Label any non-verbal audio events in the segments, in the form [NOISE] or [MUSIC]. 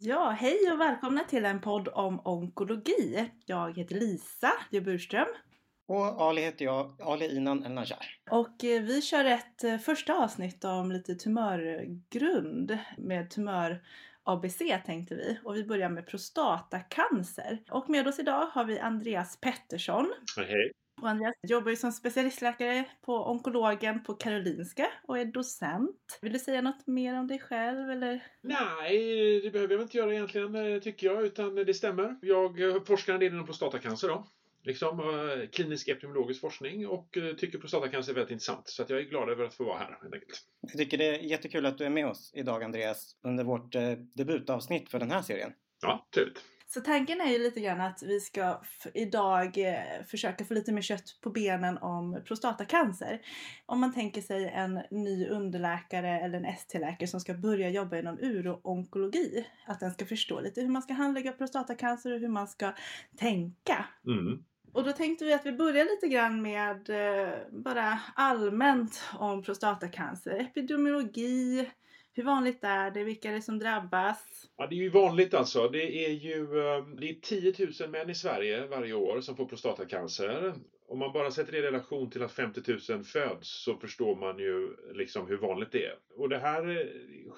Ja, hej och välkomna till en podd om onkologi. Jag heter Lisa Burström. Och Ali heter jag, Ali Inan El Najar. Och eh, vi kör ett eh, första avsnitt om lite tumörgrund med tumör ABC tänkte vi. Och vi börjar med prostatacancer. Och med oss idag har vi Andreas Pettersson. Hej. Och Andreas jobbar ju som specialistläkare på onkologen på Karolinska och är docent. Vill du säga något mer om dig själv eller? Nej, det behöver jag inte göra egentligen eh, tycker jag, utan det stämmer. Jag eh, forskar en del inom prostatacancer då. Liksom eh, klinisk epidemiologisk forskning och tycker prostatacancer är väldigt intressant. Så att jag är glad över att få vara här helt enkelt. Jag tycker det är jättekul att du är med oss idag Andreas under vårt debutavsnitt för den här serien. Ja, trevligt. Så tanken är ju lite grann att vi ska idag eh, försöka få lite mer kött på benen om prostatacancer. Om man tänker sig en ny underläkare eller en ST-läkare som ska börja jobba inom uro-onkologi. Att den ska förstå lite hur man ska handlägga prostatacancer och hur man ska tänka. Mm. Och då tänkte vi att vi börjar lite grann med eh, bara allmänt om prostatacancer. Epidemiologi, hur vanligt är det? Vilka är det som drabbas? Ja, det är ju vanligt alltså. Det är ju ehm, det är 10 000 män i Sverige varje år som får prostatacancer om man bara sätter det i relation till att 50 000 föds så förstår man ju liksom hur vanligt det är. Och det här eh,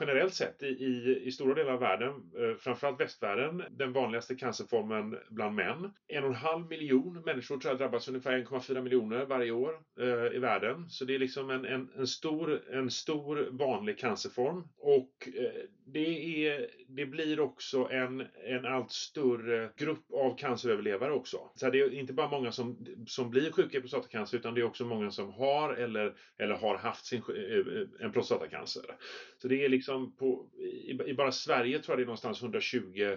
generellt sett i, i, i stora delar av världen, eh, framförallt västvärlden, den vanligaste cancerformen bland män. En och en halv miljon människor tror jag drabbas ungefär 1,4 miljoner varje år eh, i världen. Så det är liksom en, en, en, stor, en stor vanlig cancerform. Och eh, det, är, det blir också en, en allt större grupp av canceröverlevare också. Så det är inte bara många som, som blir sjuka i prostatacancer utan det är också många som har eller, eller har haft sin, eh, eh, en prostatacancer. Så det är liksom på, i, i bara Sverige tror jag det är någonstans 120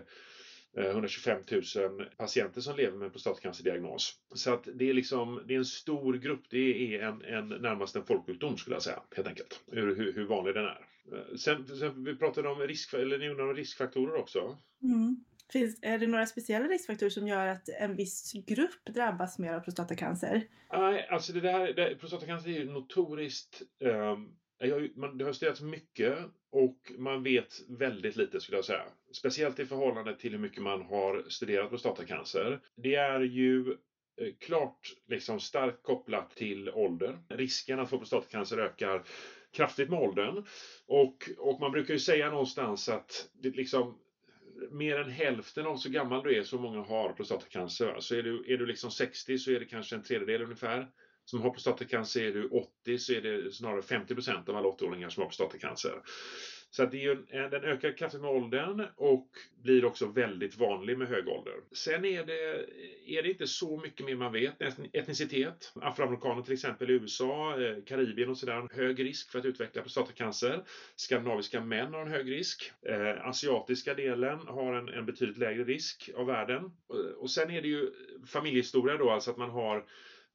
125 000 patienter som lever med prostatacancerdiagnos. Så att det är liksom, det är en stor grupp, det är en, en närmast en folksjukdom skulle jag säga, helt enkelt. Hur, hur, hur vanlig den är. Eh, sen, sen vi pratade om, risk, eller ni om riskfaktorer också. Mm. Finns, är det några speciella riskfaktorer som gör att en viss grupp drabbas mer av prostatacancer? Nej, alltså det där, det, prostatacancer är ju notoriskt um, jag, man, det har studerats mycket och man vet väldigt lite skulle jag säga. Speciellt i förhållande till hur mycket man har studerat prostatacancer. Det är ju eh, klart liksom starkt kopplat till ålder. Risken att få prostatacancer ökar kraftigt med åldern. Och, och man brukar ju säga någonstans att det liksom mer än hälften av så gammal du är så många har prostatacancer. Så är du, är du liksom 60 så är det kanske en tredjedel ungefär som har prostatacancer. Är du 80 så är det snarare 50% av alla 80-åringar som har prostatacancer. Så att det är ju, den ökar kraftigt med åldern och blir också väldigt vanlig med hög ålder. Sen är det, är det inte så mycket mer man vet. Etnicitet. Afroamerikaner till exempel i USA, eh, Karibien och sådär. Hög risk för att utveckla prostatacancer. Skandinaviska män har en hög risk. Eh, asiatiska delen har en, en betydligt lägre risk av världen. Eh, och sen är det ju familjehistoria då, alltså att man har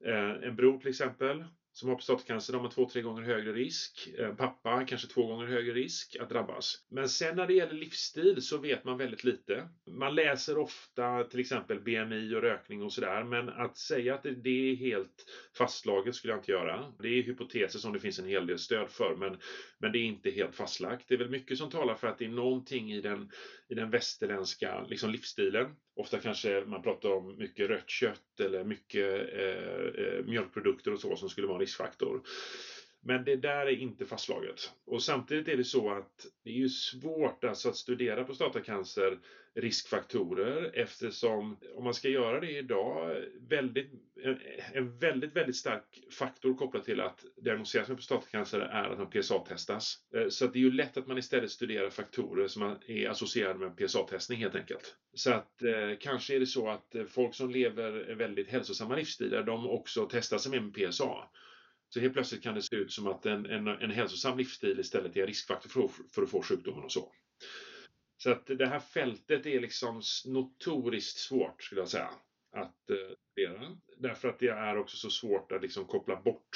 Eh, en bror till exempel som har prostatacancer, de har två, tre gånger högre risk. En pappa kanske två gånger högre risk att drabbas. Men sen när det gäller livsstil så vet man väldigt lite. Man läser ofta till exempel BMI och rökning och sådär, men att säga att det är helt fastslaget skulle jag inte göra. Det är hypoteser som det finns en hel del stöd för, men, men det är inte helt fastlagt. Det är väl mycket som talar för att det är någonting i den, i den västerländska liksom, livsstilen. Ofta kanske man pratar om mycket rött kött eller mycket eh, eh mjölkprodukter och så som skulle vara en riskfaktor. Men det där är inte fastslaget. Och samtidigt är det så att det är ju svårt alltså att studera prostatacancer riskfaktorer eftersom om man ska göra det idag väldigt, en, en väldigt, väldigt stark faktor kopplat till att diagnostiseras med prostatacancer är att man PSA-testas. Eh, så att det är ju lätt att man istället studerar faktorer som är associerade med PSA-testning helt enkelt. Så att eh, kanske är det så att folk som lever väldigt hälsosamma livsstilar de också testar sig med PSA. Så helt plötsligt kan det se ut som att en, en, en hälsosam livsstil istället är riskfaktor för, för att få sjukdomen och så. Så att det här fältet är liksom notoriskt svårt skulle jag säga att eh, studera. Därför att det är också så svårt att liksom koppla bort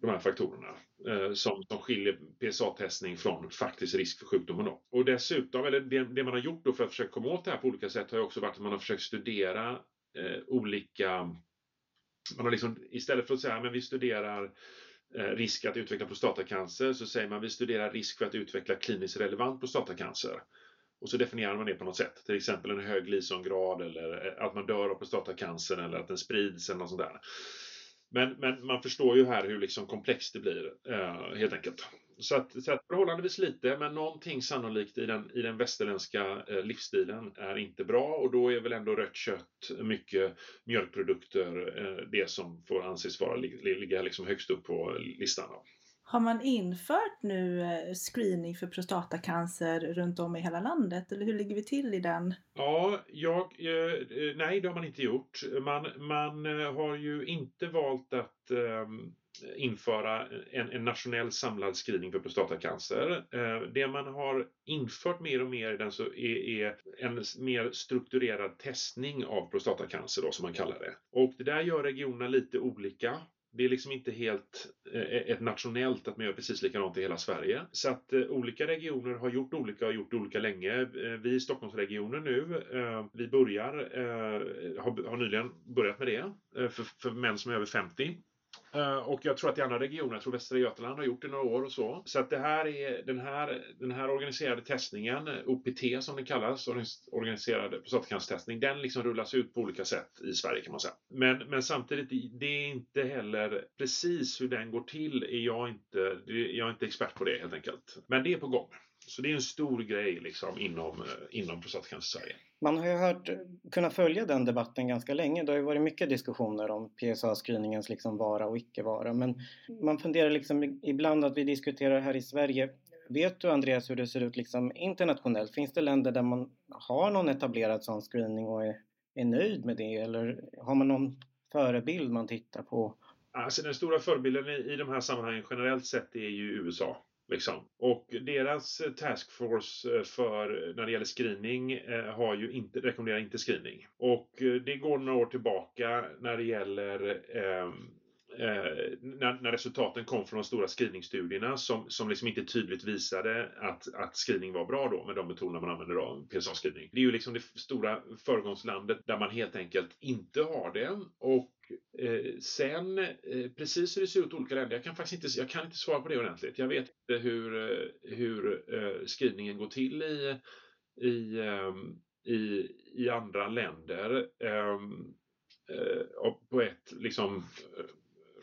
de här faktorerna eh, som, som skiljer PSA-testning från faktisk risk för sjukdomen. Då. Och dessutom, eller det, det, man har gjort då för att försöka komma åt det här på olika sätt har ju också varit att man har försökt studera eh, olika man har liksom, istället för att säga att vi studerar eh, risk att utveckla prostatacancer så säger man vi studerar risk för att utveckla kliniskt relevant prostatacancer. Och så definierar man det på något sätt. Till exempel en hög Lisongrad eller eh, att man dör av prostatacancer eller att den sprids eller något sånt där. Men, men man förstår ju här hur liksom komplext det blir eh, helt enkelt. Så att, så att förhållandevis lite, men någonting sannolikt i den, i den västerländska eh, livsstilen är inte bra och då är väl ändå rött kött, mycket mjölkprodukter, eh, det som får anses vara ligga liksom högst upp på listan. Har man infört nu eh, screening för prostatacancer runt om i hela landet? Eller hur ligger vi till i den? Ja, jag, nej det har man inte gjort. Man, man har ju inte valt att eh, införa en, en, nationell samlad screening för prostatacancer. Eh, det man har infört mer och mer den så är, är, en mer strukturerad testning av prostatacancer då, som man kallar det. Och det där gör regionerna lite olika det är liksom inte helt eh, ett nationellt att man gör precis likadant i hela Sverige. Så att eh, olika regioner har gjort olika och gjort olika länge. Vi i Stockholmsregionen nu, vi börjar, har, nyligen börjat med det för män som är över 50. Eh, och jag tror att i andra regioner, jag tror Västra Götaland har gjort det några år och så. Så att det här är den här, den här organiserade testningen, OPT som den kallas, organiserad prostatacancertestning, den liksom rullas ut på olika sätt i Sverige kan man säga. Men, men samtidigt, det är inte heller precis hur den går till är jag inte, jag är inte expert på det helt enkelt. Men det är på gång. Så det är en stor grej liksom inom, eh, inom prostatacancer Sverige. Man har ju hört, kunnat följa den debatten ganska länge. Det har ju varit mycket diskussioner om PSA-screeningens liksom vara och icke vara. Men man funderar liksom ibland att vi diskuterar här i Sverige. Vet du Andreas hur det ser ut liksom internationellt? Finns det länder där man har någon etablerad sån screening och är, är nöjd med det? Eller har man någon förebild man tittar på? Alltså den stora förebilden i, i de här sammanhangen generellt sett är ju USA. Liksom. Och deras eh, taskforce eh, för eh, när det gäller screening har ju inte, rekommenderar inte screening. Och det går några år tillbaka när det gäller eh, Eh, när, när, resultaten kom från de stora screeningstudierna som, som liksom inte tydligt visade att, att screening var bra då med de metoderna man använder av PSA-screening. Det är ju liksom det stora föregångslandet där man helt enkelt inte har det och Eh, sen eh, precis hur det ser ut i olika länder, jag kan faktiskt inte, jag kan inte svara på det ordentligt. Jag vet inte hur, eh, hur eh, skrivningen går till i, i, ehm, i, i andra länder. Ehm, eh, på ett liksom eh,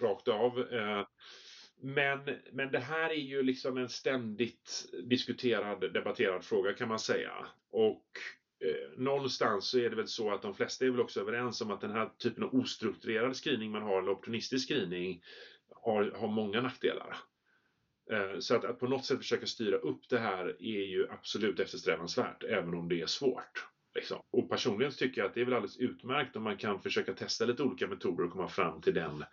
rakt av. Men, men det här är ju liksom en ständigt diskuterad, debatterad fråga kan man säga. Och Eh, någonstans så är det väl så att de flesta är väl också överens om att den här typen av ostrukturerad screening man har, eller opportunistisk screening, har, har många nackdelar. Eh, så att, att på något sätt försöka styra upp det här är ju absolut eftersträvansvärt, även om det är svårt. Liksom. Och personligen tycker jag att det är väl alldeles utmärkt om man kan försöka testa lite olika metoder och komma fram till den,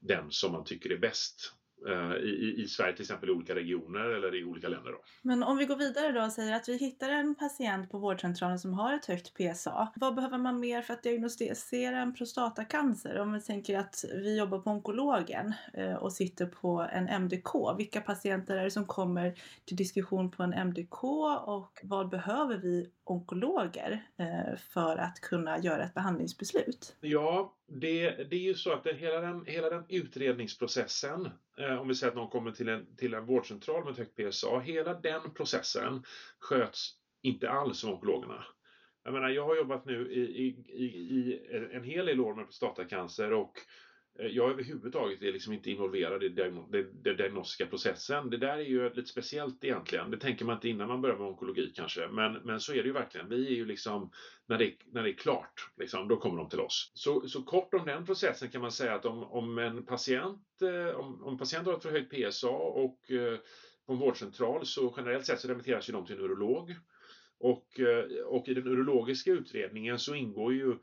den som man tycker är bäst. Eh, i, i Sverige till exempel i olika regioner eller i olika länder. Då. Men om vi går vidare då och säger att vi hittar en patient på vårdcentralen som har ett högt PSA. Vad behöver man mer för att diagnostisera en prostatacancer? Om vi tänker att vi jobbar på onkologen eh, och sitter på en MDK. Vilka patienter är det som kommer till diskussion på en MDK och vad behöver vi onkologer eh, för att kunna göra ett behandlingsbeslut? Ja, det, det är ju så att det, hela, den, hela den utredningsprocessen, Eh, om vi säger att någon kommer till en, till en vårdcentral med ett högt PSA, hela den processen sköts inte alls av onkologerna. Jag menar, jag har jobbat nu i, i, i, i en hel del år med prostatacancer och Eh, jag överhuvudtaget är liksom inte involverad i den diagnostiska processen. Det där är ju lite speciellt egentligen. Det tänker man inte innan man börjar med onkologi kanske. Men, men så är det ju verkligen. Vi är ju liksom, när det, när det är klart, liksom, då kommer de till oss. Så, så kort om den processen kan man säga att om, om en patient, eh, om, om patient har ett förhöjt PSA och eh, på en vårdcentral så generellt sett så remitteras ju de till en urolog. Och, och i den urologiska utredningen så ingår ju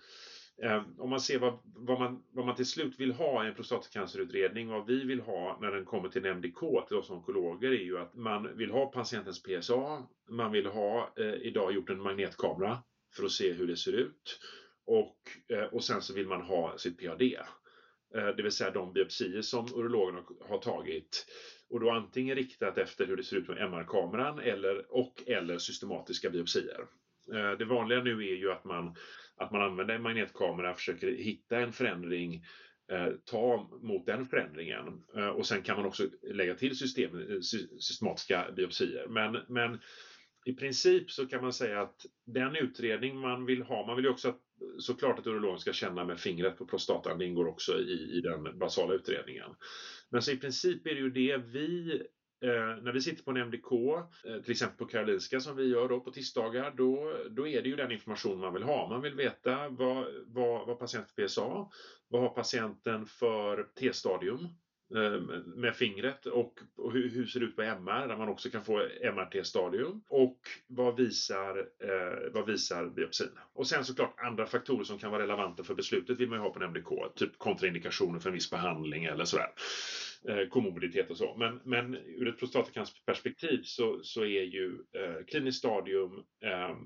Ehm, om man ser vad, vad, man, vad man till slut vill ha i en prostatacancerutredning, vad vi vill ha när den kommer till NMDK, till oss onkologer är ju att man vill ha patientens PSA, man vill ha eh, idag gjort en magnetkamera för att se hur det ser ut och, eh, och sen så vill man ha sitt PAD. Eh, det vill säga de biopsier som urologerna har tagit och då antingen riktat efter hur det ser ut med MR-kameran eller, och eller systematiska biopsier. Eh, det vanliga nu är ju att man att man använder en magnetkamera, försöker hitta en förändring, eh, ta mot den förändringen eh, och sen kan man också lägga till system, eh, systematiska biopsier. Men, men i princip så kan man säga att den utredning man vill ha, man vill ju också att, såklart att urologen ska känna med fingret på prostatan, det ingår också i, i den basala utredningen. Men så i princip är det ju det vi Eh, när vi sitter på en MDK, eh, till exempel på Karolinska som vi gör då på tisdagar, då, då är det ju den information man vill ha. Man vill veta vad, vad, vad patienten för PSA, vad har patienten för T-stadium, Eh, med fingret och, hur, ser det ut på MR där man också kan få MRT-stadium och vad visar, eh, vad visar biopsin. Och sen såklart andra faktorer som kan vara relevanta för beslutet vill man ju ha på en MDK, typ kontraindikationer för en viss behandling eller sådär. Eh, komorbiditet och så. Men, men ur ett prostatacancerperspektiv så, så är ju kliniskt stadium, ehm,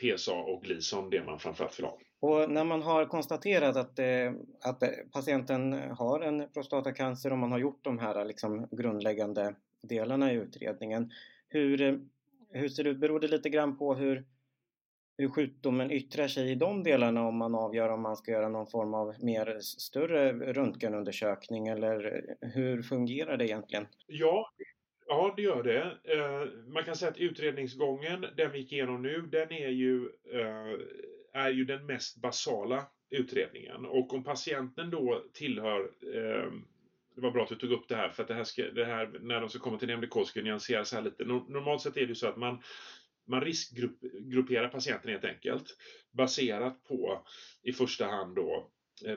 PSA och Gleason det man framförallt vill ha. Och när man har konstaterat att, eh, att patienten har en prostatacancer och man har gjort de här liksom, grundläggande delarna i utredningen. Hur, hur ser det ut? Beror det lite grann på hur, hur sjukdomen yttrar sig i de delarna om man avgör om man ska göra någon form av mer större röntgenundersökning eller hur fungerar det egentligen? Ja, Ja, det gör det. Eh, man kan säga att utredningsgången, den vi gick igenom nu, den är ju eh, är ju den mest basala utredningen. Och om patienten då tillhör eh, det var bra att du tog upp det här för att det här, ska, det här när de ska komma till NMDK ska nyanseras här lite. Normalt sett är det ju så att man, man riskgrupperar patienten helt enkelt baserat på i första hand då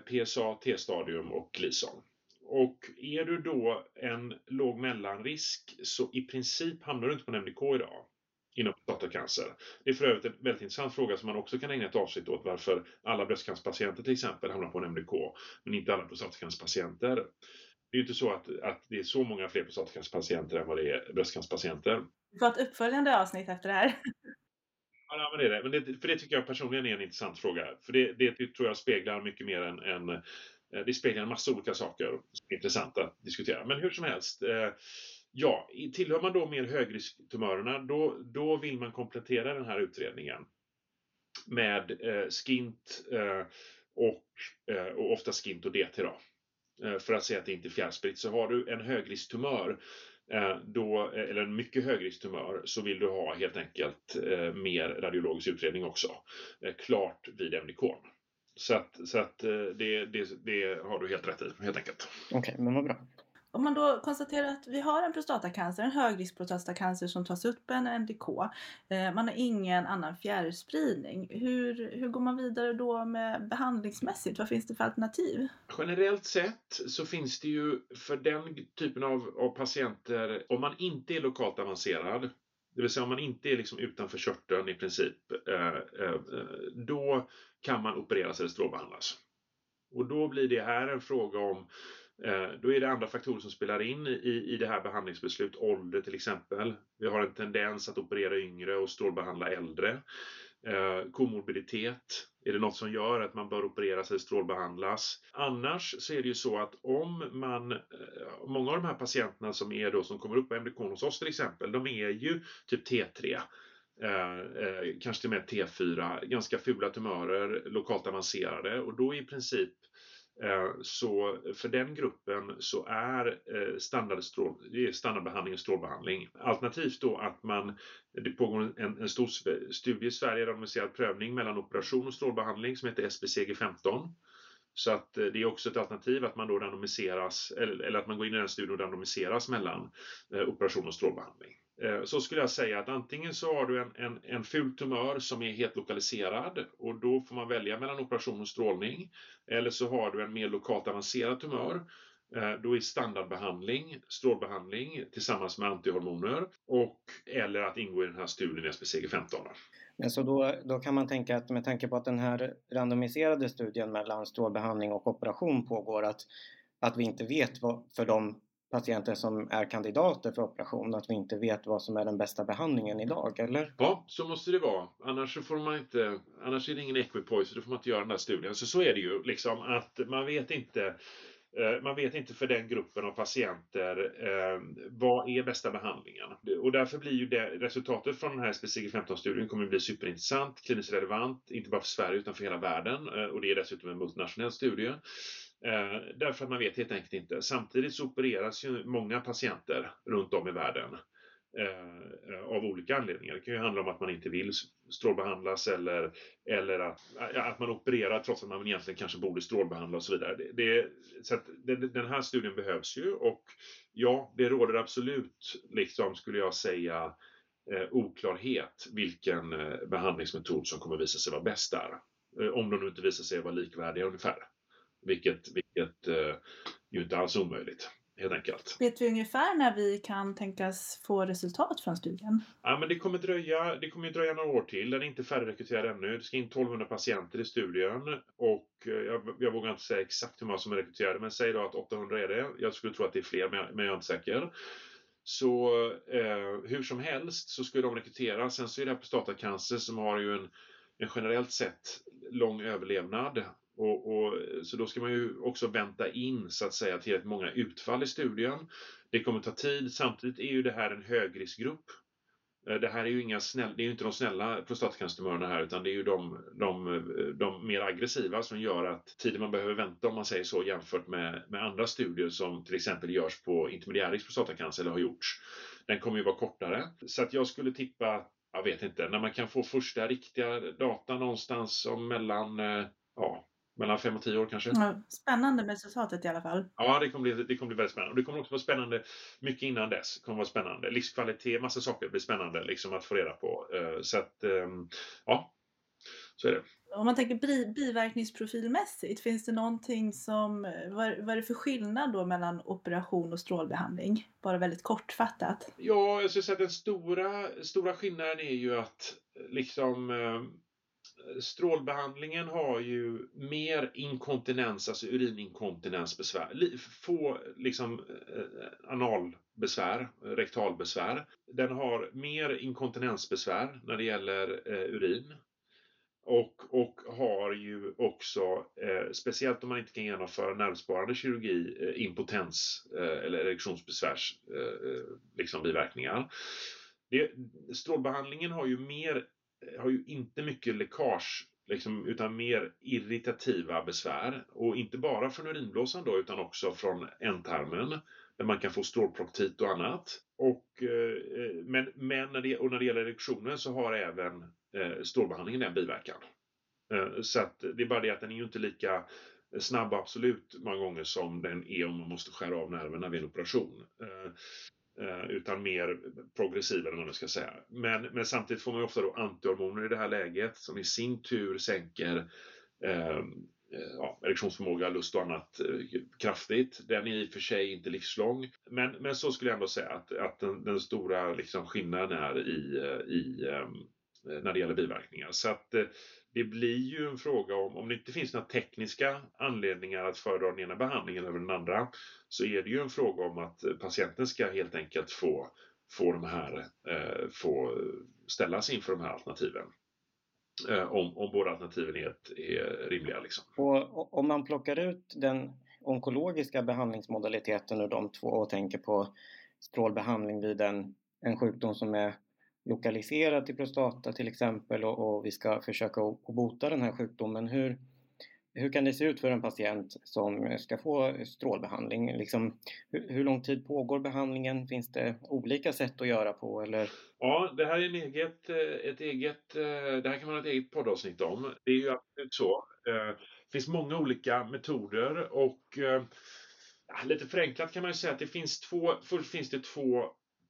PSA, T-stadium och Gleason. Och är du då en låg mellanrisk så i princip hamnar du inte på en MDK idag inom prostatacancer. Det är för övrigt en väldigt intressant fråga som man också kan ägna ett avsnitt åt varför alla bröstcancerpatienter till exempel hamnar på en MDK men inte alla prostatacancerpatienter. Det är ju inte så att, att det är så många fler prostatacancerpatienter än vad det är bröstcancerpatienter. Vi får ett uppföljande avsnitt efter det här. Ja, men det är det. Men det, för det tycker jag personligen är en intressant fråga. För det, det tror jag speglar mycket mer än, än Eh, det speglar en massa olika saker som är intressanta att diskutera. Men hur som helst. Eh, ja, tillhör man då mer högrisktumörerna då, då vill man komplettera den här utredningen med eh, skint eh, och, eh, och ofta skint och DT då. Eh, för att säga att det inte är fjärrspritt. Så har du en högrisktumör eh, då, eh, eller en mycket högrisktumör så vill du ha helt enkelt mer radiologisk utredning också. Klart vid MDK. Så att, så att det, det, det har du helt rätt i helt enkelt. Okej, okay, men vad bra. Om man då konstaterar att vi har en prostatacancer, en högriskprostatacancer som tas upp en NDK. Eh, man har ingen annan fjärrspridning. Hur, hur går man vidare då med behandlingsmässigt? Vad finns det för alternativ? Generellt sett så finns det ju för den typen av, av patienter, om man inte är lokalt avancerad, det vill säga om man inte är liksom utanför körteln i princip, eh, eh, då kan man opereras eller strålbehandlas. Och då blir det här en fråga om Eh, då är det andra faktorer som spelar in i, i det här behandlingsbeslut. Ålder till exempel. Vi har en tendens att operera yngre och strålbehandla äldre. Eh, komorbiditet. Är det något som gör att man bör opereras eller strålbehandlas? Annars så är det ju så att om man, eh, många av de här patienterna som är då som kommer upp på MDK hos oss till exempel, de är ju typ T3. Eh, eh, kanske till och med T4, ganska fula tumörer, lokalt avancerade och då i princip Eh, Eh, så för den gruppen så eh, är standardbehandling och strålbehandling. Alternativt då att man, det pågår en, en stor studie i Sverige, randomiserad prövning mellan operation och strålbehandling som heter SBCG15. Så att eh, det är också ett alternativ att man då randomiseras, eller, eller att man går in i den studien och randomiseras mellan operation och strålbehandling. Eh, så skulle jag säga att antingen så har du en, en, en ful tumör som är helt lokaliserad och då får man välja mellan operation och strålning. Eller så har du en mer lokalt avancerad tumör. Eh, då är standardbehandling, strålbehandling tillsammans med antihormoner och eller att ingå i den här studien SPCG15. Men så då, då kan man tänka att med tanke på att den här randomiserade studien mellan strålbehandling och operation pågår att, att vi inte vet vad, för de patienter som är kandidater för operation att vi inte vet vad som är den bästa behandlingen idag, eller? Ja, så måste det vara. Annars får man inte, annars är det ingen equipoise, då får man inte göra den här studien. Så så är det ju liksom att man vet inte eh, man vet inte för den gruppen av patienter eh, vad är bästa behandlingen. Och därför blir ju det, resultatet från den här SPCG15-studien kommer att bli superintressant, kliniskt relevant, inte bara för Sverige utan för hela världen. Eh, och det är dessutom en multinationell studie. Eh, därför att man vet helt enkelt inte. Samtidigt så opereras ju många patienter runt om i världen. Eh, eh av olika anledningar. Det kan ju handla om att man inte vill strålbehandlas eller, eller att, eh, att man opererar trots att man egentligen kanske borde strålbehandla och så vidare. Det, det, så att den här studien behövs ju och ja, det råder absolut, liksom skulle jag säga, eh, oklarhet vilken eh, behandlingsmetod som kommer visa sig vara bäst där. Eh, om de nu inte visar sig vara likvärdiga ungefär. Vilket, vilket eh, ju inte alls är omöjligt helt enkelt. Vet vi ungefär när vi kan tänkas få resultat från studien? Ja, men det kommer dröja, det kommer dröja några år till. Den är inte färdigrekryterad ännu. Det ska in 1200 patienter i studien och eh, jag, jag vågar inte säga exakt hur många som är rekryterade, men säg då att 800 är det. Jag skulle tro att det är fler, men jag, men jag är inte säker. Så eh, hur som helst så ska de rekrytera. Sen så är det prostatacancer som har ju en, en generellt sett lång överlevnad och, och, så då ska man ju också vänta in så att säga tillräckligt många utfall i studien. Det kommer ta tid. Samtidigt är ju det här en högriskgrupp. Eh, det här är ju inga snälla, det är ju inte de snälla prostatacancertumörerna här utan det är ju de, de, de, mer aggressiva som gör att tiden man behöver vänta om man säger så jämfört med, med andra studier som till exempel görs på intermediärisk prostatacancer eller har gjorts. Den kommer ju vara kortare. Så att jag skulle tippa, jag vet inte, när man kan få första riktiga data någonstans om mellan eh, ja, mellan fem och tio år kanske. Spännande med resultatet i alla fall. Ja, det kommer, bli, det kommer bli väldigt spännande. Och det kommer också vara spännande mycket innan dess. Det kommer vara spännande. Livskvalitet, massa saker blir spännande liksom att få reda på. Eh, så att, ehm, ja, så är det. Om man tänker biverkningsprofilmässigt, finns det någonting som, vad, vad är det för skillnad då mellan operation och strålbehandling? Bara väldigt kortfattat. Ja, jag skulle säga att den stora, stora skillnaden är ju att liksom ehm, strålbehandlingen har ju mer inkontinens, alltså urininkontinensbesvär. Få liksom eh, analbesvär, rektalbesvär. Den har mer inkontinensbesvär när det gäller eh, urin. Och, och har ju också, eh, speciellt om man inte kan genomföra nervsparande kirurgi, eh, impotens eh, eller erektionsbesvärs eh, eh liksom biverkningar. Det, strålbehandlingen har ju mer har ju inte mycket läckage liksom, utan mer irritativa besvär. Och inte bara från urinblåsan då utan också från ändtarmen där man kan få strålproktit och annat. Och, eh, men men när, det, och när det gäller erektionen så har även eh, strålbehandlingen den biverkan. Eh, så att det är bara det att den är ju inte lika snabb absolut många gånger som den är om man måste skära av nerverna vid en operation. Eh, Eh, utan mer progressiva eller vad man ska säga. Men, men samtidigt får man ofta då antihormoner i det här läget som i sin tur sänker ehm, eh, ja, erektionsförmåga, lust och annat eh, kraftigt. Den är i och för sig inte livslång. Men, men så skulle jag ändå säga att, att den, den stora liksom, skillnaden är i, eh, i eh, när det gäller biverkningar. Så att eh, det blir ju en fråga om, om det inte finns några tekniska anledningar att föredra den ena behandlingen över den andra, så är det ju en fråga om att patienten ska helt enkelt få, få, de här, eh, få ställas inför de här alternativen. Eh, om, om båda alternativen är, är rimliga. Liksom. Och om man plockar ut den onkologiska behandlingsmodaliteten ur de två och tänker på strålbehandling vid en, en sjukdom som är lokaliserad till prostata till exempel och, och vi ska försöka att bota den här sjukdomen. Hur, hur kan det se ut för en patient som ska få strålbehandling? Liksom, hur, hur, lång tid pågår behandlingen? Finns det olika sätt att göra på? Eller? Ja, det här är en eget, ett eget, det här kan man ha ett eget poddavsnitt om. Det är ju absolut så. Eh, det finns många olika metoder och eh, lite förenklat kan man säga att det finns två, först finns det två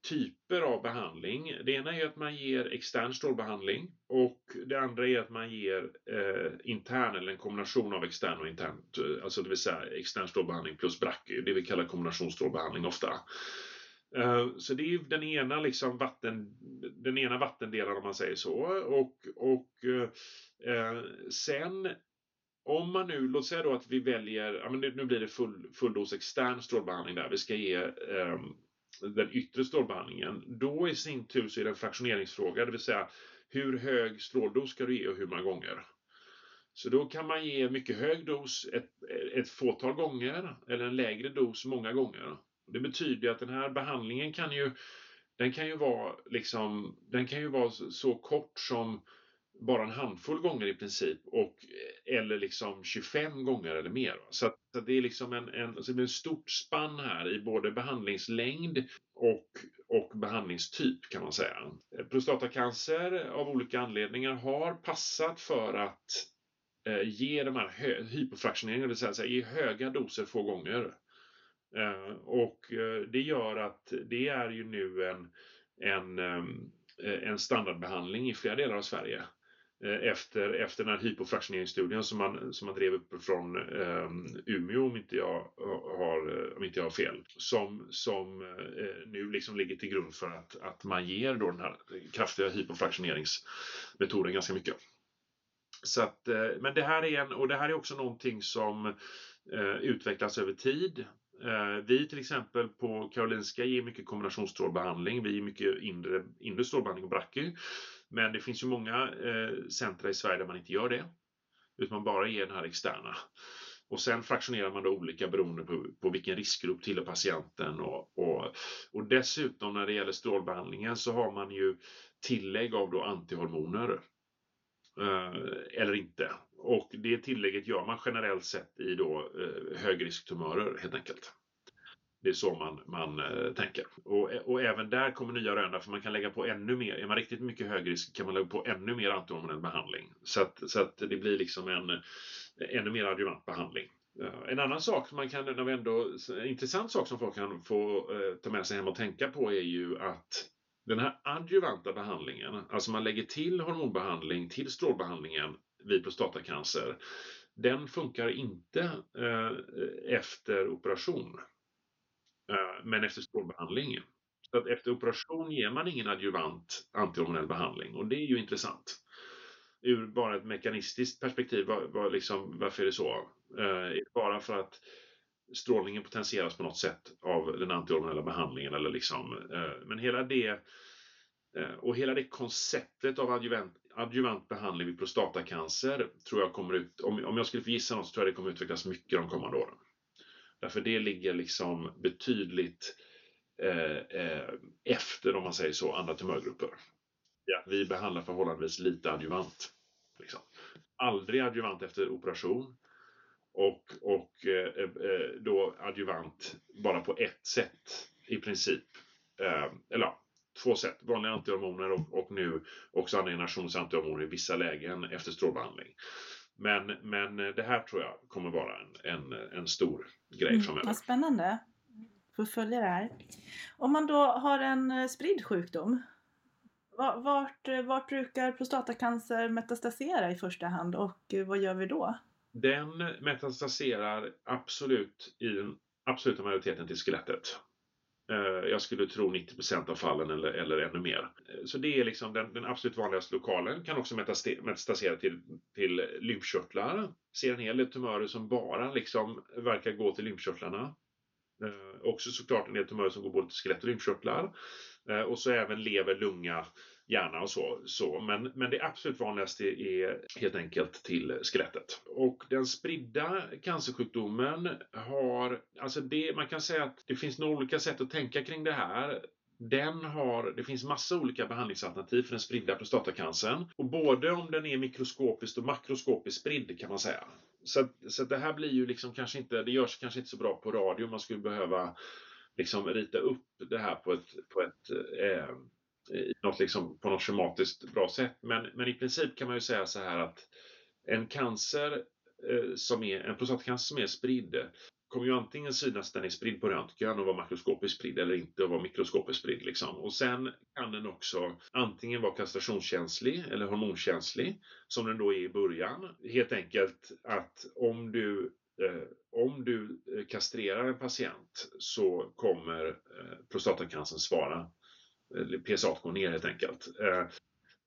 typer av behandling. Det ena är att man ger extern strålbehandling och det andra är att man ger eh, intern eller en kombination av extern och intern eh, alltså det vill säga extern strålbehandling plus brachy, det vi kallar kombinationsstrålbehandling ofta. Eh, så det är den ena, liksom vatten, den ena vattendelen om man säger så. Och, och eh, sen om man nu, låt säga då att vi väljer, ja men nu blir det full, full extern strålbehandling där, vi ska ge eh, den yttre strålbehandlingen, då i sin tur så är det en fraktioneringsfråga, det vill säga hur hög stråldos ska du ge och hur många gånger. Så då kan man ge mycket hög dos ett, ett fåtal gånger eller en lägre dos många gånger. Det betyder att den här behandlingen kan ju, den kan ju vara liksom, den kan ju vara så kort som bara en handfull gånger i princip och, eh, eller liksom 25 gånger eller mer. Så, att, så att det är liksom en, en, så det är ett stort spann här i både behandlingslängd och, och behandlingstyp kan man säga. Eh, prostatacancer av olika anledningar har passat för att eh, ge de här hypofraktioneringarna, det vill säga ge höga doser få gånger. Eh, och eh, det gör att det är ju nu en, en, ehm, eh, en standardbehandling i flera delar av Sverige. Eh, efter, efter den här hypofraktioneringsstudien som man, som man drev upp från eh, Umeå om inte jag har, om inte jag har fel. Som, som eh, nu liksom ligger till grund för att, att man ger då den här kraftiga hypofraktioneringsmetoden ganska mycket. Så att, eh, men det här är en, och det här är också någonting som eh, utvecklas över tid. Eh, vi till exempel på Karolinska ger mycket kombinationsstrålbehandling. Vi ger mycket inre, inre strålbehandling och brachy. Men det finns ju många eh, centra i Sverige där man inte gör det. Utan man bara ger den här externa. Och sen fraktionerar man då olika beroende på, på vilken riskgrupp tillhör patienten. Och, och, och dessutom när det gäller strålbehandlingen så har man ju tillägg av då antihormoner. Eh, eller inte. Och det tillägget gör man generellt sett i då eh, högrisktumörer helt enkelt. Det är så man, man eh, tänker. Och, och även där kommer nya rön för man kan lägga på ännu mer. Är man riktigt mycket högrisk kan man lägga på ännu mer antihormonell behandling. Så att, så att det blir liksom en ännu mer adjuvant behandling. Eh, en annan sak som man kan, när vi ändå, en intressant sak som folk kan få eh, ta med sig hem och tänka på är ju att den här adjuvanta behandlingen, alltså man lägger till hormonbehandling till strålbehandlingen vid prostatacancer, den funkar inte eh, efter operation. Eh, men efter strålbehandling. Så att efter operation ger man ingen adjuvant antihormonell behandling och det är ju intressant. Ur bara ett mekanistiskt perspektiv, var, var liksom, varför är det så? Eh, bara för att strålningen potentieras på något sätt av den antihormonella behandlingen eller liksom, eh, men hela det eh, och hela det konceptet av adjuvant, adjuvant behandling vid prostatacancer tror jag kommer ut, om, om jag skulle få gissa något så tror jag det kommer utvecklas mycket de kommande åren. Därför det ligger liksom betydligt eh, eh, efter, om man säger så, andra tumörgrupper. Ja, vi behandlar förhållandevis lite adjuvant. Liksom. Aldrig adjuvant efter operation och, och eh, eh då adjuvant bara på ett sätt i princip. Eh, eller ja, två sätt. Vanliga antihormoner och, och nu också andra generationens antihormoner i vissa lägen efter strålbehandling. Men, men det här tror jag kommer vara en, en, en stor grej mm, framöver. Vad spännande. Får följa det här. Om man då har en eh, spridd sjukdom, vart, vart brukar prostatacancer metastasera i första hand och eh, vad gör vi då? Den metastaserar absolut i den absoluta majoriteten till skelettet. Eh, jag skulle tro 90% av fallen eller, eller ännu mer. Eh, så det är liksom den, den absolut vanligaste lokalen. Kan också metastasera till, till lymfkörtlar. Ser en hel del tumörer som bara liksom verkar gå till lymfkörtlarna. Eh, också såklart en del tumörer som går både till skelett och lymfkörtlar. Eh, och så även lever, lunga, hjärna och så. så. Men, men det absolut vanligaste är helt enkelt till skelettet. Och den spridda cancersjukdomen har, alltså det, man kan säga att det finns några olika sätt att tänka kring det här. Den har, det finns massa olika behandlingsalternativ för den spridda prostatacancern. Och både om den är mikroskopiskt och makroskopiskt spridd kan man säga. Så, så det här blir ju liksom kanske inte, det görs kanske inte så bra på radio. Man skulle behöva liksom rita upp det här på ett, på ett eh, något liksom, på något schematiskt bra sätt. Men, men i princip kan man ju säga så här att en cancer eh, som är, en prostatacancer som är spridd kommer ju antingen synas den är spridd på röntgen och vara makroskopiskt spridd eller inte och vara mikroskopiskt spridd. Liksom. Och sen kan den också antingen vara kastrationskänslig eller hormonkänslig som den då är i början. Helt enkelt att om du eh, om du eh, kastrerar en patient så kommer eh, prostatacancern svara PSA går ner helt enkelt. Eh,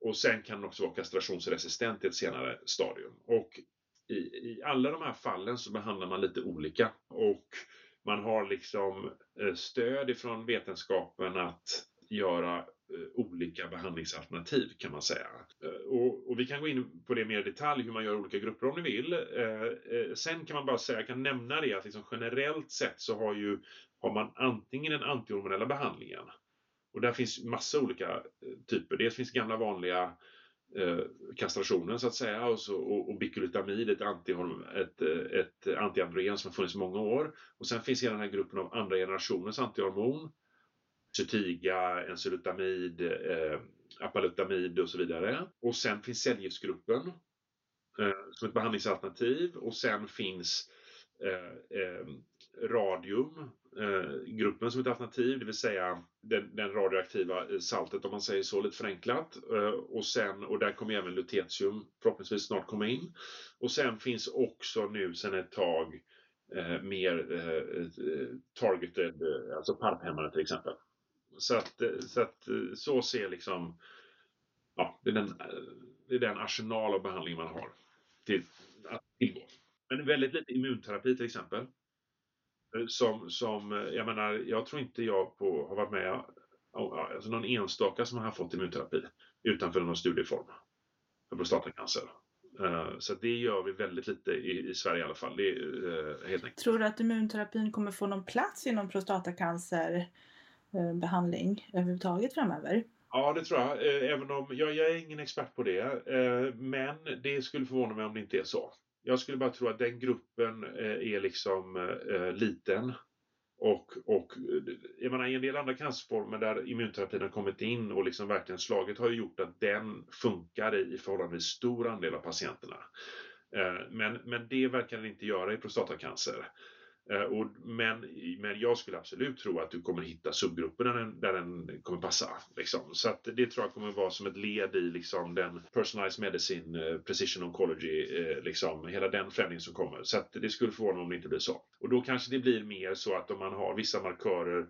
och sen kan den också vara kastrationsresistent i ett senare stadium. Och i, i alla de här fallen så behandlar man lite olika och man har liksom eh, stöd ifrån vetenskapen att göra eh, olika behandlingsalternativ kan man säga. Och, och, vi kan gå in på det mer i detalj hur man gör olika grupper om ni vill. sen kan man bara säga, jag kan nämna det att liksom generellt sett så har, ju, har man antingen den antihormonella behandlingen och där finns massa olika eh, typer. Dels finns gamla vanliga eh, kastrationen så att säga och, så, och, och bikulitamid, ett, anti, ett, eh, ett antiandrogen som har funnits i många år. Och sen finns hela den här gruppen av andra generationens antihormon. Cytiga, ensylutamid, eh, apalutamid och så vidare. Och sen finns cellgiftsgruppen eh, som ett behandlingsalternativ och sen finns eh, eh, radium, eh, gruppen som ett alternativ, det vill säga den, den, radioaktiva eh, saltet om man säger så lite förenklat. Eh, och, sen, och där kommer även lutetium förhoppningsvis snart komma in. Och sen finns också nu sen ett tag eh, mer eh, eh targeted, eh, alltså parphämmare till exempel. Så att, så att så ser liksom, ja, det är den, det är den arsenal av behandling man har till att tillgå. Men väldigt lite immunterapi till exempel. Som, som, jag menar, jag tror inte jag på, har varit med, alltså någon enstaka som har fått immunterapi utanför någon studieform för prostatacancer. Eh, så det gör vi väldigt lite i, i Sverige i alla fall. Det helt enkelt. Tror du att immunterapin kommer få någon plats inom prostatacancerbehandling överhuvudtaget framöver? Ja, det tror jag. Även om jag, jag är ingen expert på det. Men det skulle förvåna mig om det inte är så. Jag skulle bara tro att den gruppen eh, är liksom eh, liten. Och, och eh, jag menar, i en del andra cancerformer där immunterapin har kommit in och liksom verkligen slagit har ju gjort att den funkar i, i förhållandevis stor andel av patienterna. Men, men det verkar den inte göra i prostatacancer. Eh, och, men, men jag skulle absolut tro att du kommer hitta subgrupper där den, där den kommer passa. Liksom. Så att det tror jag kommer vara som ett led i liksom, den personalized medicine, eh, precision oncology, eh, liksom, hela den förändringen som kommer. Så att det skulle förvåna mig om det inte blir så. Och då kanske det blir mer så att om man har vissa markörer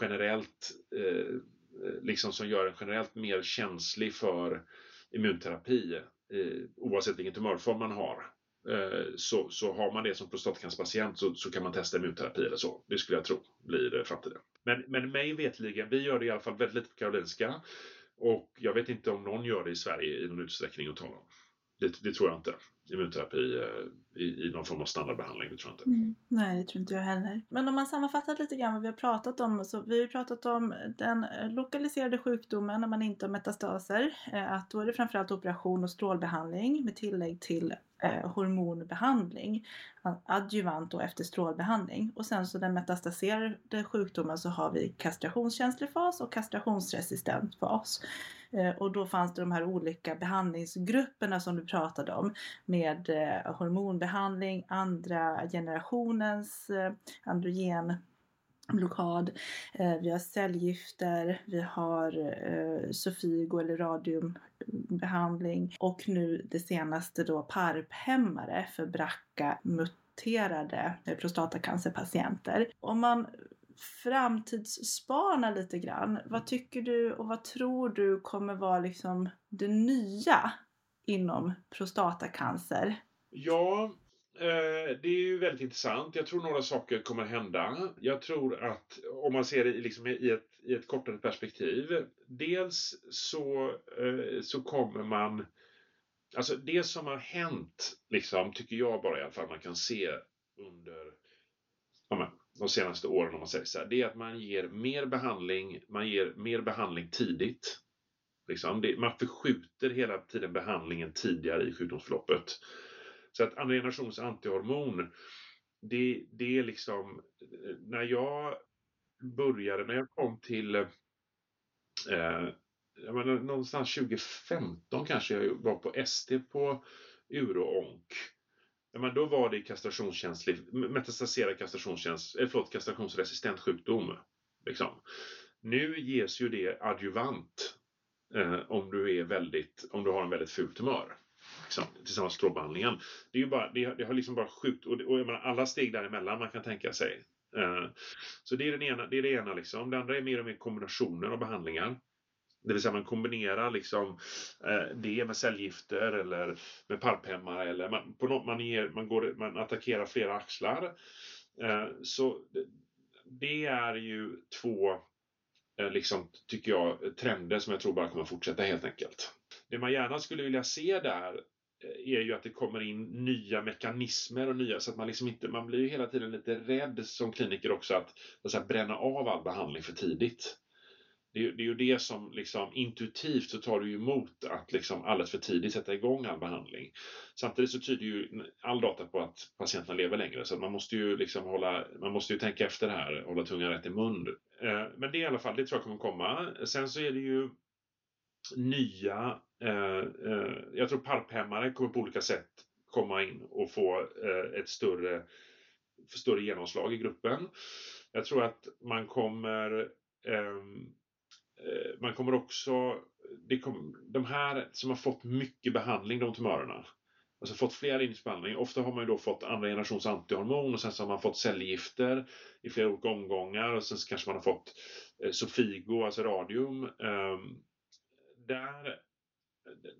generellt eh, eh liksom som gör en generellt mer känslig för immunterapi eh, oavsett vilken tumörform man har Eh, så, så har man det som prostatacancerpatient så, så kan man testa immunterapi eller så. Det skulle jag tro blir eh, framtiden. Men, men mig vetligen, vi gör det i alla fall väldigt lite på Karolinska. Och jag vet inte om någon gör det i Sverige i någon utsträckning att tala om. Det, det tror jag inte. Immunterapi eh, i, i någon form av standardbehandling, det tror jag inte. Mm. Nej, det tror inte jag heller. Men om man sammanfattar lite grann vad vi har pratat om. Så vi har pratat om den eh, lokaliserade sjukdomen när man inte har metastaser. Eh, att då är det framförallt operation och strålbehandling med tillägg till eh, hormonbehandling, adjuvant och efter strålbehandling. Och sen så den metastaserade sjukdomen så har vi kastrationskänslig fas och kastrationsresistent fas. Eh, och då fanns det de här olika behandlingsgrupperna som du pratade om med eh, hormonbehandling, andra generationens eh, androgen blockad. Eh, vi har cellgifter, vi har eh, Sofigo eller radiumbehandling och nu det senaste då PARP-hämmare för BRCA-muterade eh, prostatacancerpatienter. Om man framtidsspanar lite grann, vad tycker du och vad tror du kommer vara liksom det nya inom prostatacancer? Ja, eh, det är ju väldigt intressant. Jag tror några saker kommer hända. Jag tror att om man ser det liksom i, ett, i ett kortare perspektiv. Dels så, eh, så kommer man... Alltså det som har hänt, liksom, tycker jag bara i alla fall man kan se under ja, de senaste åren om man säger så här, det är att man ger mer behandling, man ger mer behandling tidigt. Liksom. Det, man förskjuter hela tiden behandlingen tidigare i sjukdomsförloppet. Så att andra generationens antihormon, det, det är liksom, när jag började, när jag kom till, eh, jag menar, någonstans 2015 kanske jag var på ST på uroonk. Ja, men då var det kastrationskänslig, metastaserad kastrationskänslig, eh, förlåt, kastrationsresistent sjukdom. Liksom. Nu ges ju det adjuvant eh, om du är väldigt, om du har en väldigt ful tumör Liksom, tillsammans med strålbehandlingen. Det, är ju bara, det, det har liksom bara sjukt, och, och menar, alla steg däremellan man kan tänka sig. Uh, så det är, den ena, det är det ena. Liksom. Det andra är mer och mer kombinationer av behandlingar. Det vill säga man kombinerar liksom eh, det med cellgifter eller med parphämmare eller man, på något, man, ger, man, går, man attackerar flera axlar. Eh, så det, det, är ju två, eh, liksom, tycker jag, trender som jag tror bara kommer fortsätta helt enkelt. Det man gärna skulle vilja se där Eh, är ju att det kommer in nya mekanismer och nya så att man liksom inte, man blir ju hela tiden lite rädd som kliniker också att, att säga, bränna av all behandling för tidigt. det är, det är ju det som liksom intuitivt så tar du emot att liksom alldeles för tidigt sätta igång all behandling. Samtidigt så tyder ju all data på att patienterna lever längre så man måste ju liksom hålla, man måste ju tänka efter här, hålla tungan rätt i mun. Eh, men det är i alla fall, det tror jag kommer komma. Sen så är det ju nya, Eh, eh, jag tror parphämmare kommer på olika sätt komma in och få eh, ett större, större genomslag i gruppen. Jag tror att man kommer ehm, Eh, man kommer också, det kom, de här som har fått mycket behandling, de tumörerna, alltså fått flera inspelning. Ofta har man ju då fått andra generations antihormon och sen så har man fått cellgifter i flera olika omgångar och sen så kanske man har fått eh, Sofigo, alltså radium. Eh, där,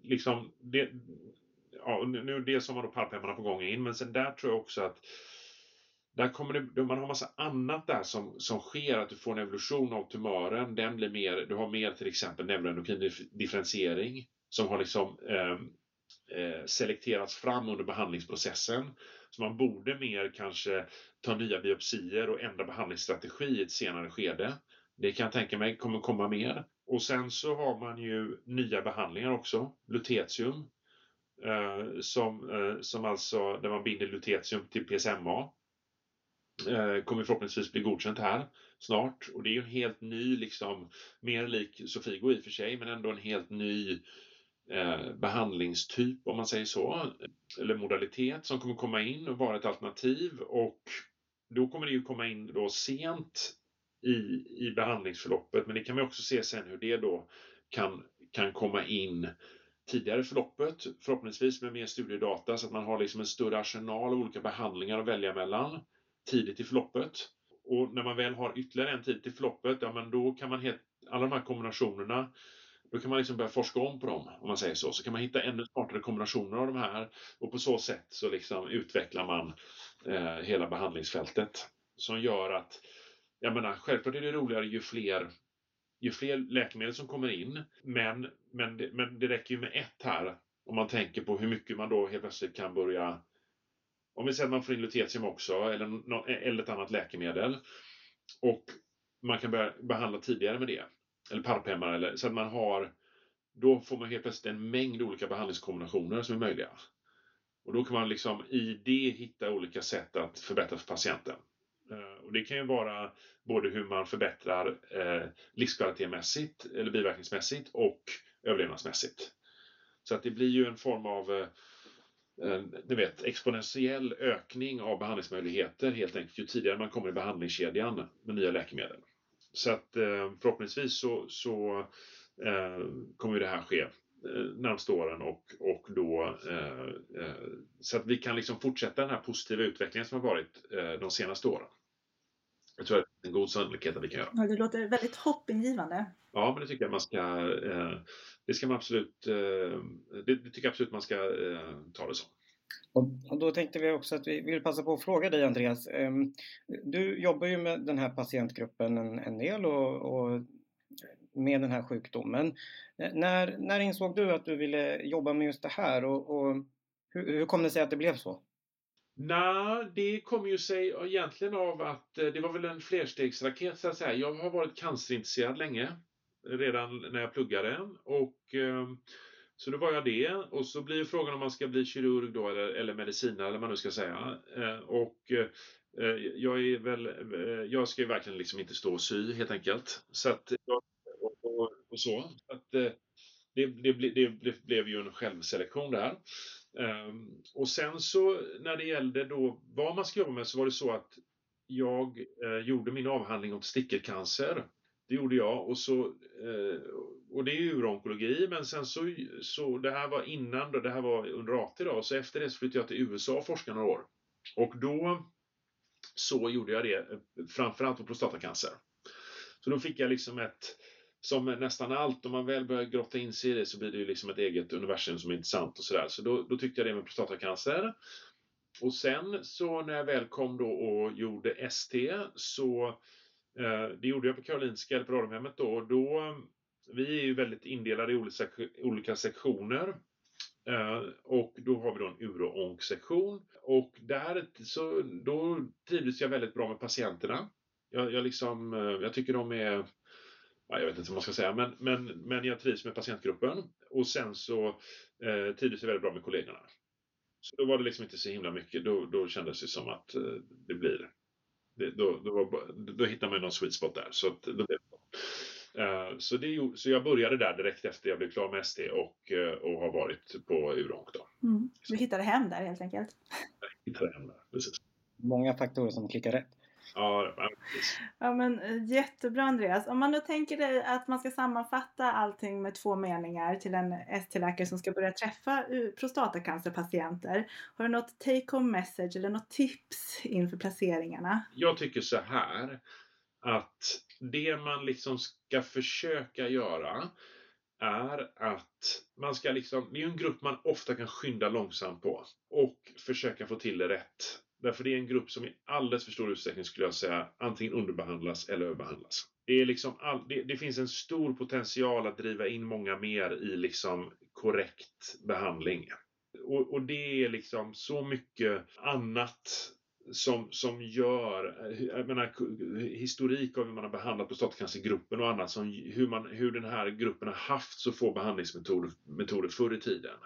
liksom, det, ja, nu dels har man då pallpepparna på gång in, men sen där tror jag också att där kommer det, man har massa annat där som, som sker, att du får en evolution av tumören. Den blir mer, du har mer till exempel neuroendokrin differentiering som har liksom eh, eh, selekterats fram under behandlingsprocessen. Så man borde mer kanske ta nya biopsier och ändra behandlingsstrategi i ett senare skede. Det kan jag tänka mig kommer komma mer. Och sen så har man ju nya behandlingar också, lutetium, eh, som, eh, som alltså där man binder lutetium till PSMA Eh, kommer förhoppningsvis bli godkänt här snart. Och det är ju en helt ny, liksom, mer lik Sofigo i och för sig, men ändå en helt ny eh, behandlingstyp om man säger så, eller modalitet som kommer komma in och vara ett alternativ och då kommer det ju komma in då sent i, i behandlingsförloppet, men det kan man också se sen hur det då kan, kan komma in tidigare i förloppet, förhoppningsvis med mer studiedata så att man har liksom en större arsenal av olika behandlingar att välja mellan tidigt i förloppet. Och när man väl har ytterligare en tid till förloppet, ja men då kan man helt, alla de här kombinationerna, då kan man liksom börja forska om på dem, om man säger så. Så kan man hitta ännu smartare kombinationer av de här och på så sätt så liksom utvecklar man eh, hela behandlingsfältet. Som gör att, jag menar, självklart är det roligare ju fler ju fler läkemedel som kommer in, men, men, det, men det räcker ju med ett här om man tänker på hur mycket man då helt plötsligt kan börja om vi säger att man får in lutetium också eller, eller ett annat läkemedel och man kan börja behandla tidigare med det eller parphämmare eller så att man har då får man helt plötsligt en mängd olika behandlingskombinationer som är möjliga. Och då kan man liksom i det hitta olika sätt att förbättra för patienten. Eh, och det kan ju vara både hur man förbättrar eh, livskvalitetmässigt eller biverkningsmässigt och överlevnadsmässigt. Så att det blir ju en form av eh, ni vet, exponentiell ökning av behandlingsmöjligheter helt enkelt ju tidigare man kommer i behandlingskedjan med nya läkemedel. Så att eh, förhoppningsvis så, så eh, kommer det här ske eh, närmsta åren och, och då eh, eh, så att vi kan liksom fortsätta den här positiva utvecklingen som har varit eh, de senaste åren. Jag tror att det är en god sannolikhet att vi kan göra. Ja, det låter väldigt hoppingivande. Ja, men det tycker jag man ska eh, det ska man absolut, eh, det, tycker jag absolut man ska eh, ta det som. Och, då tänkte vi också att vi vill passa på att fråga dig Andreas. Ehm, du jobbar ju med den här patientgruppen en, en del och, och, med den här sjukdomen. När, när insåg du att du ville jobba med just det här och, och hur, hur kom det sig att det blev så? Nej, det kom ju sig egentligen av att eh, det var väl en flerstegsraket så att säga. Jag har varit cancerintresserad länge redan när jag pluggade. Och, ehm, så då var jag det. Och så blir frågan om man ska bli kirurg då eller, eller medicinare eller vad man nu ska säga. Eh, och eh, jag är väl, jag ska ju verkligen liksom inte stå och sy helt enkelt. Så att, och, och, och så. att, det, det, det, det, blev ju en självselektion där. Ehm, och sen så när det gällde då vad man ska jobba med så var det så att jag eh, gjorde min avhandling om stickelcancer det gjorde jag och så eh, och det är ju uronkologi men sen så, så det här var innan då, det här var under AT då, så efter det så flyttade jag till USA och forskade några år. Och då så gjorde jag det framförallt på prostatacancer. Så då fick jag liksom ett, som nästan allt, om man väl börjar grotta in sig i det så blir det ju liksom ett eget universum som är intressant och sådär. Så då, då tyckte jag det med prostatacancer. Och sen så när jag väl kom då och gjorde ST så Eh, det gjorde jag på Karolinska, eller på Radiumhemmet då. Och då. Vi är ju väldigt indelade i olika, olika sektioner. Eh, och då har vi då en uro-onk-sektion. Och där så, då trivdes jag väldigt bra med patienterna. Jag, jag, liksom, eh, jag tycker de är jag vet inte vad man ska säga, men, men, men jag trivs med patientgruppen och sen så eh, trivdes jag väldigt bra med kollegorna. Så då var det liksom inte så himla mycket, då, då kändes det som att eh, det blir, det, då, då, var, då hittar man någon sweet spot där. Så, att, då blev Uh, så, det, så jag började där direkt efter jag blev klar med SD och, uh, och har varit på Uronk. Då. Mm. Du hittade hem där helt enkelt? Jag hittade hem där, precis. Många faktorer som klickar rätt. Ja, ja, men eh, jättebra Andreas. Om man då tänker dig att man ska sammanfatta allting med två meningar till en ST-läkare som ska börja träffa prostatacancerpatienter. Har du något take home message eller något tips inför placeringarna? Jag tycker så här att det man liksom ska försöka göra är att man ska liksom, det är en grupp man ofta kan skynda långsamt på och försöka få till det rätt. Därför det är en grupp som i alldeles för stor utsträckning skulle jag säga antingen underbehandlas eller överbehandlas. Det, är liksom all, det, det, finns en stor potential att driva in många mer i liksom korrekt behandling. Och, och det är liksom så mycket annat som, som gör, jag menar, historik av hur man har behandlat prostatacancergruppen och annat, som, hur, man, hur den här gruppen har haft så få behandlingsmetoder metoder förr i tiden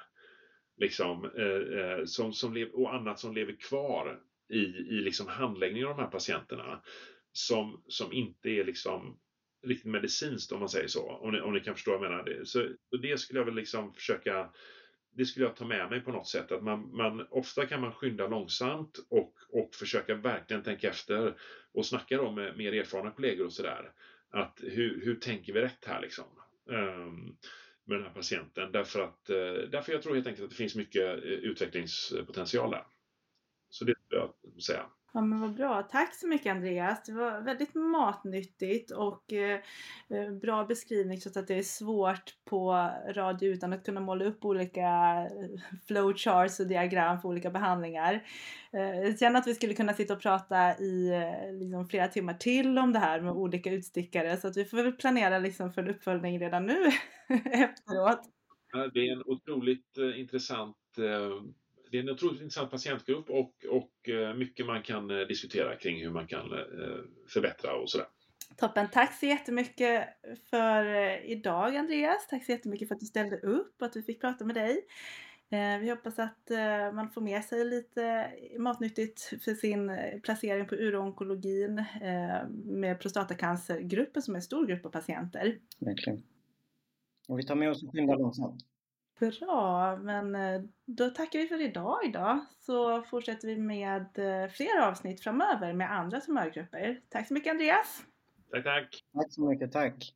liksom, eh, eh, som, som lev, och annat som lever kvar i, i liksom handläggningen av de här patienterna som, som inte är liksom riktigt medicinskt om man säger så. Om ni, om ni kan förstå vad jag menar. Det. Så, det skulle jag väl liksom försöka det skulle jag ta med mig på något sätt. Att man, man, ofta kan man skynda långsamt och, och försöka verkligen tänka efter och snacka då med mer erfarna kollegor och sådär. Att hur, hur tänker vi rätt här liksom? Um, med den här patienten. Därför att eh, därför jag tror helt enkelt att det finns mycket eh, utvecklingspotential där. Så det skulle jag säga. Ja men vad bra. Tack så mycket Andreas. Det var väldigt matnyttigt och eh, eh, bra beskrivning trots att det är svårt på radio utan att kunna måla upp olika eh, flowcharts och diagram för olika behandlingar. Eh, jag känner att vi skulle kunna sitta och prata i eh, liksom, flera timmar till om det här med olika utstickare så att vi får väl planera liksom, för en uppföljning redan nu [LAUGHS] efteråt. Det är en otroligt eh, intressant det är en otroligt intressant patientgrupp och, och eh, mycket man kan eh, diskutera kring hur man kan eh, förbättra och sådär. Toppen! Tack så jättemycket för idag Andreas. Tack så jättemycket för att du ställde upp och att vi fick prata med dig. Vi hoppas att man får med sig lite matnyttigt för sin placering på uroonkologin med prostatacancergruppen som är en stor grupp av patienter. Verkligen. Och vi tar med oss och skyndar långsamt. Bra, men eh, då tackar vi för idag idag. Så fortsätter vi med eh, fler avsnitt framöver med andra tumörgrupper. Tack så mycket Andreas! Tack, tack! Tack så mycket, tack!